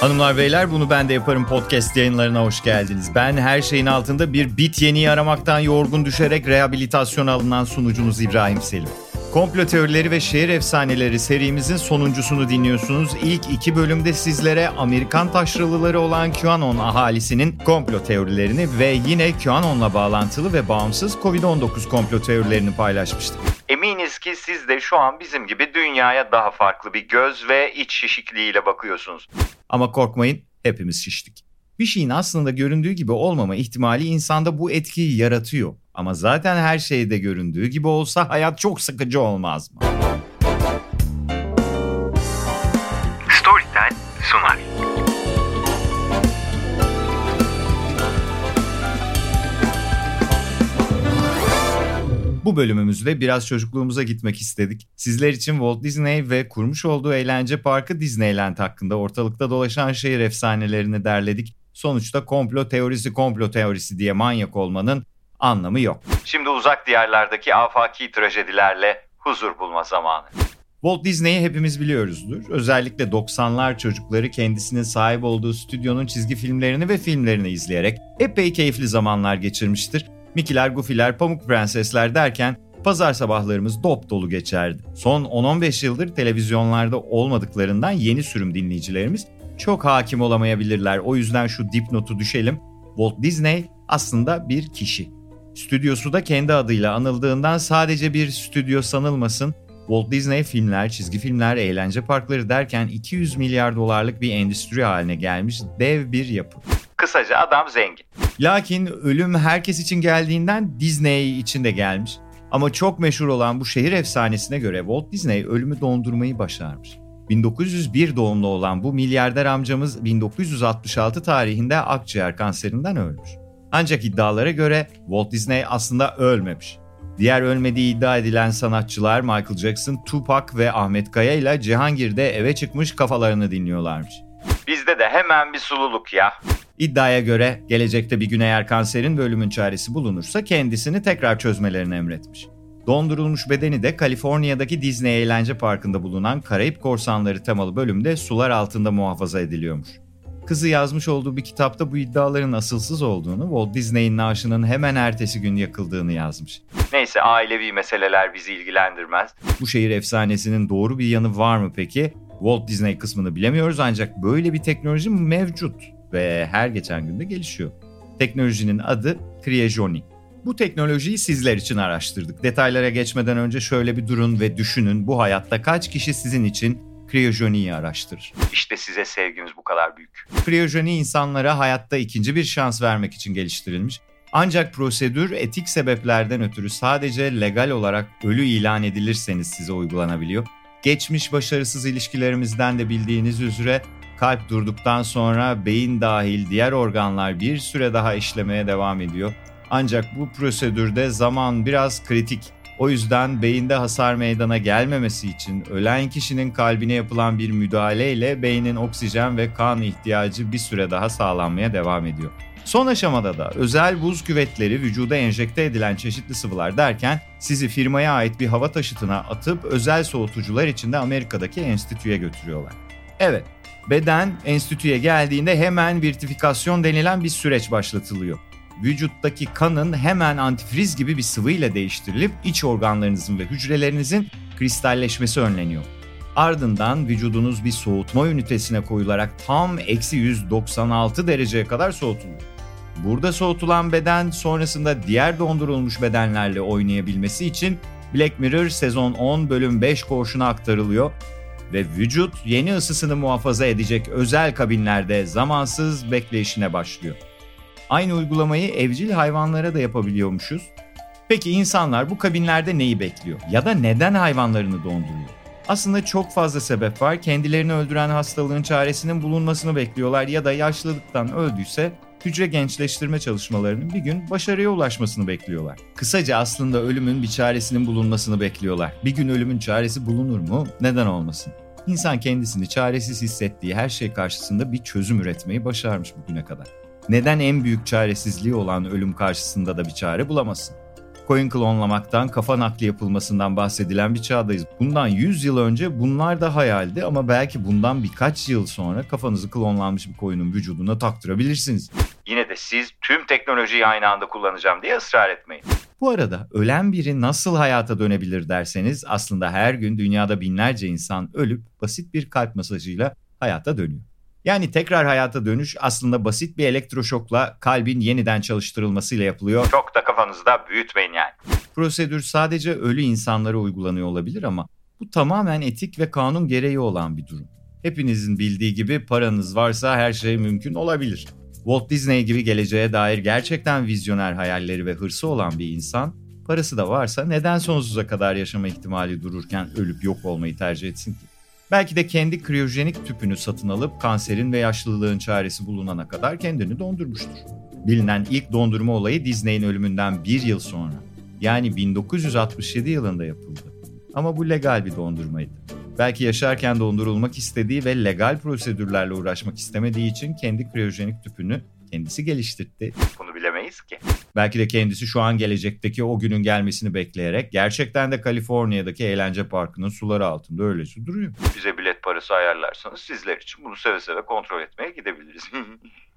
Hanımlar beyler bunu ben de yaparım podcast yayınlarına hoş geldiniz. Ben her şeyin altında bir bit yeniyi aramaktan yorgun düşerek rehabilitasyon alınan sunucunuz İbrahim Selim. Komplo teorileri ve şehir efsaneleri serimizin sonuncusunu dinliyorsunuz. İlk iki bölümde sizlere Amerikan taşralıları olan QAnon ahalisinin komplo teorilerini ve yine QAnon'la bağlantılı ve bağımsız Covid-19 komplo teorilerini paylaşmıştık. Eminiz ki siz de şu an bizim gibi dünyaya daha farklı bir göz ve iç şişikliğiyle bakıyorsunuz. Ama korkmayın hepimiz şiştik. Bir şeyin aslında göründüğü gibi olmama ihtimali insanda bu etkiyi yaratıyor. Ama zaten her şeyde göründüğü gibi olsa hayat çok sıkıcı olmaz mı? Bu bölümümüzde biraz çocukluğumuza gitmek istedik. Sizler için Walt Disney ve kurmuş olduğu eğlence parkı Disneyland hakkında ortalıkta dolaşan şehir efsanelerini derledik. Sonuçta komplo teorisi komplo teorisi diye manyak olmanın anlamı yok. Şimdi uzak diyarlardaki afaki trajedilerle huzur bulma zamanı. Walt Disney'i hepimiz biliyoruzdur. Özellikle 90'lar çocukları kendisinin sahip olduğu stüdyonun çizgi filmlerini ve filmlerini izleyerek epey keyifli zamanlar geçirmiştir. Mickey'ler, Goofy'ler, Pamuk Prensesler derken pazar sabahlarımız dop dolu geçerdi. Son 10-15 yıldır televizyonlarda olmadıklarından yeni sürüm dinleyicilerimiz çok hakim olamayabilirler. O yüzden şu dipnotu düşelim. Walt Disney aslında bir kişi. Stüdyosu da kendi adıyla anıldığından sadece bir stüdyo sanılmasın. Walt Disney filmler, çizgi filmler, eğlence parkları derken 200 milyar dolarlık bir endüstri haline gelmiş dev bir yapı. Kısaca adam zengin. Lakin ölüm herkes için geldiğinden Disney için de gelmiş. Ama çok meşhur olan bu şehir efsanesine göre Walt Disney ölümü dondurmayı başarmış. 1901 doğumlu olan bu milyarder amcamız 1966 tarihinde akciğer kanserinden ölmüş. Ancak iddialara göre Walt Disney aslında ölmemiş. Diğer ölmediği iddia edilen sanatçılar Michael Jackson, Tupac ve Ahmet Kaya ile Cihangir'de eve çıkmış kafalarını dinliyorlarmış. Bizde de hemen bir sululuk ya. İddiaya göre gelecekte bir gün eğer kanserin ve ölümün çaresi bulunursa kendisini tekrar çözmelerini emretmiş. Dondurulmuş bedeni de Kaliforniya'daki Disney Eğlence Parkı'nda bulunan Karayip Korsanları temalı bölümde sular altında muhafaza ediliyormuş. Kızı yazmış olduğu bir kitapta bu iddiaların asılsız olduğunu, Walt Disney'in naaşının hemen ertesi gün yakıldığını yazmış. Neyse ailevi meseleler bizi ilgilendirmez. Bu şehir efsanesinin doğru bir yanı var mı peki? Walt Disney kısmını bilemiyoruz ancak böyle bir teknoloji mevcut ve her geçen günde gelişiyor. Teknolojinin adı Cryogeny. Bu teknolojiyi sizler için araştırdık. Detaylara geçmeden önce şöyle bir durun ve düşünün bu hayatta kaç kişi sizin için kriyojeniyi araştırır. İşte size sevgimiz bu kadar büyük. Kriyojeni insanlara hayatta ikinci bir şans vermek için geliştirilmiş. Ancak prosedür etik sebeplerden ötürü sadece legal olarak ölü ilan edilirseniz size uygulanabiliyor. Geçmiş başarısız ilişkilerimizden de bildiğiniz üzere kalp durduktan sonra beyin dahil diğer organlar bir süre daha işlemeye devam ediyor. Ancak bu prosedürde zaman biraz kritik. O yüzden beyinde hasar meydana gelmemesi için ölen kişinin kalbine yapılan bir müdahaleyle beynin oksijen ve kan ihtiyacı bir süre daha sağlanmaya devam ediyor. Son aşamada da özel buz küvetleri vücuda enjekte edilen çeşitli sıvılar derken sizi firmaya ait bir hava taşıtına atıp özel soğutucular içinde Amerika'daki enstitüye götürüyorlar. Evet, beden enstitüye geldiğinde hemen virtifikasyon denilen bir süreç başlatılıyor vücuttaki kanın hemen antifriz gibi bir sıvıyla değiştirilip iç organlarınızın ve hücrelerinizin kristalleşmesi önleniyor. Ardından vücudunuz bir soğutma ünitesine koyularak tam eksi 196 dereceye kadar soğutuluyor. Burada soğutulan beden sonrasında diğer dondurulmuş bedenlerle oynayabilmesi için Black Mirror sezon 10 bölüm 5 koğuşuna aktarılıyor ve vücut yeni ısısını muhafaza edecek özel kabinlerde zamansız bekleyişine başlıyor. Aynı uygulamayı evcil hayvanlara da yapabiliyormuşuz. Peki insanlar bu kabinlerde neyi bekliyor? Ya da neden hayvanlarını donduruyor? Aslında çok fazla sebep var. Kendilerini öldüren hastalığın çaresinin bulunmasını bekliyorlar ya da yaşlılıktan öldüyse hücre gençleştirme çalışmalarının bir gün başarıya ulaşmasını bekliyorlar. Kısaca aslında ölümün bir çaresinin bulunmasını bekliyorlar. Bir gün ölümün çaresi bulunur mu? Neden olmasın? İnsan kendisini çaresiz hissettiği her şey karşısında bir çözüm üretmeyi başarmış bugüne kadar neden en büyük çaresizliği olan ölüm karşısında da bir çare bulamasın? Coin klonlamaktan, kafa nakli yapılmasından bahsedilen bir çağdayız. Bundan 100 yıl önce bunlar da hayaldi ama belki bundan birkaç yıl sonra kafanızı klonlanmış bir koyunun vücuduna taktırabilirsiniz. Yine de siz tüm teknolojiyi aynı anda kullanacağım diye ısrar etmeyin. Bu arada ölen biri nasıl hayata dönebilir derseniz aslında her gün dünyada binlerce insan ölüp basit bir kalp masajıyla hayata dönüyor. Yani tekrar hayata dönüş aslında basit bir elektroşokla kalbin yeniden çalıştırılmasıyla yapılıyor. Çok da kafanızda büyütmeyin yani. Prosedür sadece ölü insanlara uygulanıyor olabilir ama bu tamamen etik ve kanun gereği olan bir durum. Hepinizin bildiği gibi paranız varsa her şey mümkün olabilir. Walt Disney gibi geleceğe dair gerçekten vizyoner hayalleri ve hırsı olan bir insan, parası da varsa neden sonsuza kadar yaşama ihtimali dururken ölüp yok olmayı tercih etsin ki? Belki de kendi kriyojenik tüpünü satın alıp kanserin ve yaşlılığın çaresi bulunana kadar kendini dondurmuştur. Bilinen ilk dondurma olayı Disney'in ölümünden bir yıl sonra. Yani 1967 yılında yapıldı. Ama bu legal bir dondurmaydı. Belki yaşarken dondurulmak istediği ve legal prosedürlerle uğraşmak istemediği için kendi kriyojenik tüpünü kendisi geliştirdi. Bunu bilemeyiz ki. Belki de kendisi şu an gelecekteki o günün gelmesini bekleyerek gerçekten de Kaliforniya'daki eğlence parkının suları altında öylece duruyor. Bize bilet parası ayarlarsanız sizler için bunu seve seve kontrol etmeye gidebiliriz.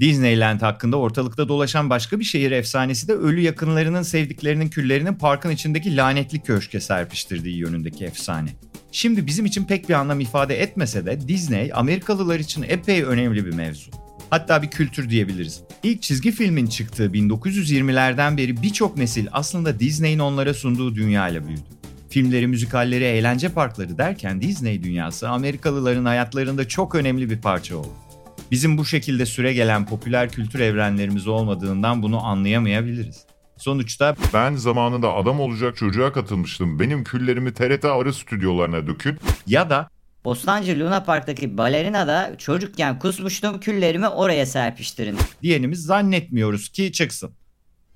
Disneyland hakkında ortalıkta dolaşan başka bir şehir efsanesi de ölü yakınlarının sevdiklerinin küllerinin parkın içindeki lanetli köşke serpiştirdiği yönündeki efsane. Şimdi bizim için pek bir anlam ifade etmese de Disney Amerikalılar için epey önemli bir mevzu. Hatta bir kültür diyebiliriz. İlk çizgi filmin çıktığı 1920'lerden beri birçok nesil aslında Disney'in onlara sunduğu dünyayla büyüdü. Filmleri, müzikalleri, eğlence parkları derken Disney dünyası Amerikalıların hayatlarında çok önemli bir parça oldu. Bizim bu şekilde süre gelen popüler kültür evrenlerimiz olmadığından bunu anlayamayabiliriz. Sonuçta Ben zamanında adam olacak çocuğa katılmıştım. Benim küllerimi TRT arı stüdyolarına dökün. ya da Bostancı Luna Park'taki balerinada çocukken kusmuştum küllerimi oraya serpiştirin. diyenimiz zannetmiyoruz ki çıksın.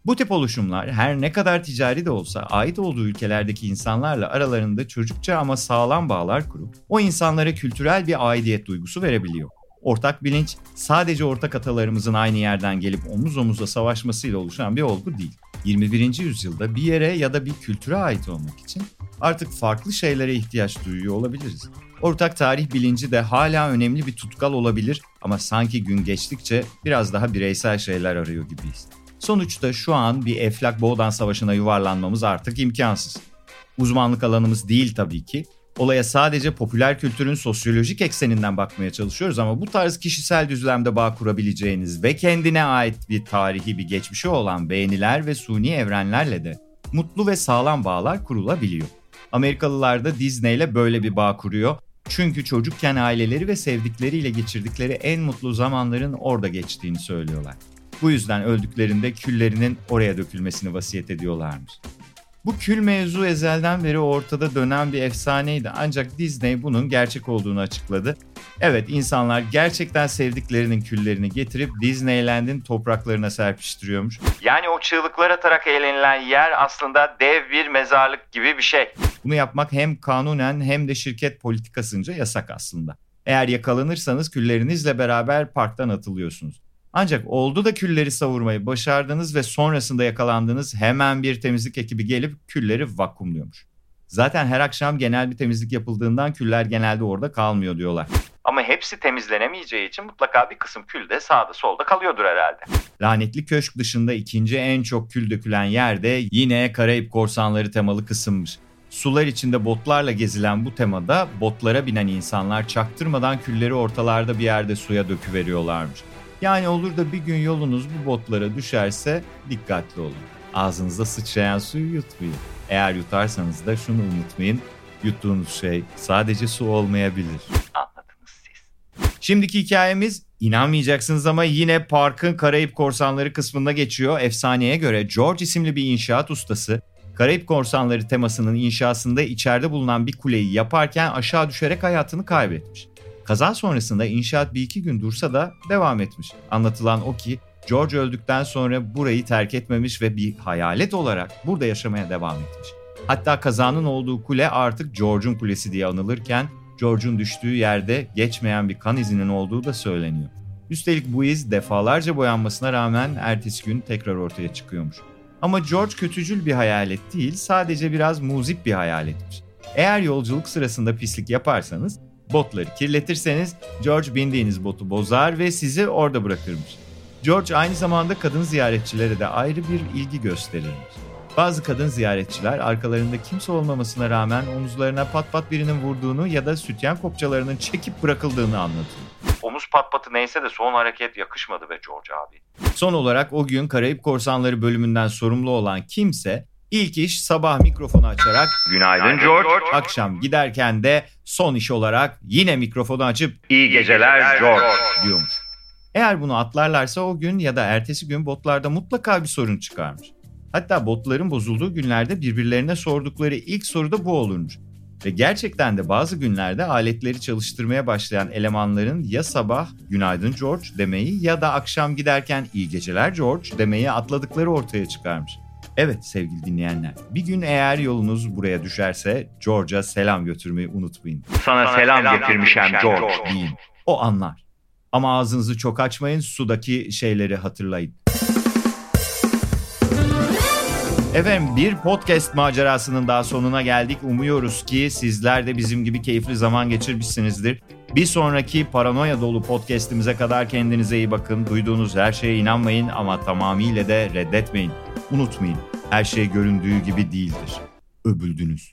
Bu tip oluşumlar her ne kadar ticari de olsa ait olduğu ülkelerdeki insanlarla aralarında çocukça ama sağlam bağlar kurup o insanlara kültürel bir aidiyet duygusu verebiliyor. Ortak bilinç sadece ortak atalarımızın aynı yerden gelip omuz omuza savaşmasıyla oluşan bir olgu değil. 21. yüzyılda bir yere ya da bir kültüre ait olmak için artık farklı şeylere ihtiyaç duyuyor olabiliriz. Ortak tarih bilinci de hala önemli bir tutkal olabilir ama sanki gün geçtikçe biraz daha bireysel şeyler arıyor gibiyiz. Sonuçta şu an bir Eflak Boğdan Savaşı'na yuvarlanmamız artık imkansız. Uzmanlık alanımız değil tabii ki. Olaya sadece popüler kültürün sosyolojik ekseninden bakmaya çalışıyoruz ama bu tarz kişisel düzlemde bağ kurabileceğiniz ve kendine ait bir tarihi bir geçmişi olan beğeniler ve suni evrenlerle de mutlu ve sağlam bağlar kurulabiliyor. Amerikalılar da Disney ile böyle bir bağ kuruyor. Çünkü çocukken aileleri ve sevdikleriyle geçirdikleri en mutlu zamanların orada geçtiğini söylüyorlar. Bu yüzden öldüklerinde küllerinin oraya dökülmesini vasiyet ediyorlarmış. Bu kül mevzu ezelden beri ortada dönen bir efsaneydi ancak Disney bunun gerçek olduğunu açıkladı. Evet insanlar gerçekten sevdiklerinin küllerini getirip Disneyland'in topraklarına serpiştiriyormuş. Yani o çığlıklar atarak eğlenilen yer aslında dev bir mezarlık gibi bir şey. Bunu yapmak hem kanunen hem de şirket politikasınca yasak aslında. Eğer yakalanırsanız küllerinizle beraber parktan atılıyorsunuz. Ancak oldu da külleri savurmayı başardınız ve sonrasında yakalandınız hemen bir temizlik ekibi gelip külleri vakumluyormuş. Zaten her akşam genel bir temizlik yapıldığından küller genelde orada kalmıyor diyorlar. Ama hepsi temizlenemeyeceği için mutlaka bir kısım kül de sağda solda kalıyordur herhalde. Lanetli Köşk dışında ikinci en çok kül dökülen yer de yine Karayip Korsanları temalı kısımmış. Sular içinde botlarla gezilen bu temada botlara binen insanlar çaktırmadan külleri ortalarda bir yerde suya döküveriyorlarmış. Yani olur da bir gün yolunuz bu botlara düşerse dikkatli olun. Ağzınıza sıçrayan suyu yutmayın. Eğer yutarsanız da şunu unutmayın. Yuttuğunuz şey sadece su olmayabilir. Anladınız siz. Şimdiki hikayemiz inanmayacaksınız ama yine parkın Karayip Korsanları kısmında geçiyor. Efsaneye göre George isimli bir inşaat ustası Karayip Korsanları temasının inşasında içeride bulunan bir kuleyi yaparken aşağı düşerek hayatını kaybetmiş. Kaza sonrasında inşaat bir iki gün dursa da devam etmiş. Anlatılan o ki George öldükten sonra burayı terk etmemiş ve bir hayalet olarak burada yaşamaya devam etmiş. Hatta kazanın olduğu kule artık George'un kulesi diye anılırken George'un düştüğü yerde geçmeyen bir kan izinin olduğu da söyleniyor. Üstelik bu iz defalarca boyanmasına rağmen ertesi gün tekrar ortaya çıkıyormuş. Ama George kötücül bir hayalet değil, sadece biraz muzip bir hayaletmiş. Eğer yolculuk sırasında pislik yaparsanız, botları kirletirseniz George bindiğiniz botu bozar ve sizi orada bırakırmış. George aynı zamanda kadın ziyaretçilere de ayrı bir ilgi gösterirmiş. Bazı kadın ziyaretçiler arkalarında kimse olmamasına rağmen omuzlarına pat pat birinin vurduğunu ya da sütyen kopçalarının çekip bırakıldığını anlatıyor. Omuz pat patı neyse de son hareket yakışmadı be George abi. Son olarak o gün Karayip Korsanları bölümünden sorumlu olan kimse ilk iş sabah mikrofonu açarak Günaydın George. akşam giderken de son iş olarak yine mikrofonu açıp İyi geceler George. diyormuş. Eğer bunu atlarlarsa o gün ya da ertesi gün botlarda mutlaka bir sorun çıkarmış. Hatta botların bozulduğu günlerde birbirlerine sordukları ilk soru da bu olurmuş. Ve gerçekten de bazı günlerde aletleri çalıştırmaya başlayan elemanların ya sabah günaydın George demeyi ya da akşam giderken iyi geceler George demeyi atladıkları ortaya çıkarmış. Evet sevgili dinleyenler, bir gün eğer yolunuz buraya düşerse George'a selam götürmeyi unutmayın. Sana selam getirmişem George. Deyin. O anlar. Ama ağzınızı çok açmayın, sudaki şeyleri hatırlayın. Efendim bir podcast macerasının daha sonuna geldik. Umuyoruz ki sizler de bizim gibi keyifli zaman geçirmişsinizdir. Bir sonraki paranoya dolu podcast'imize kadar kendinize iyi bakın. Duyduğunuz her şeye inanmayın ama tamamıyla de reddetmeyin. Unutmayın her şey göründüğü gibi değildir. Öbüldünüz.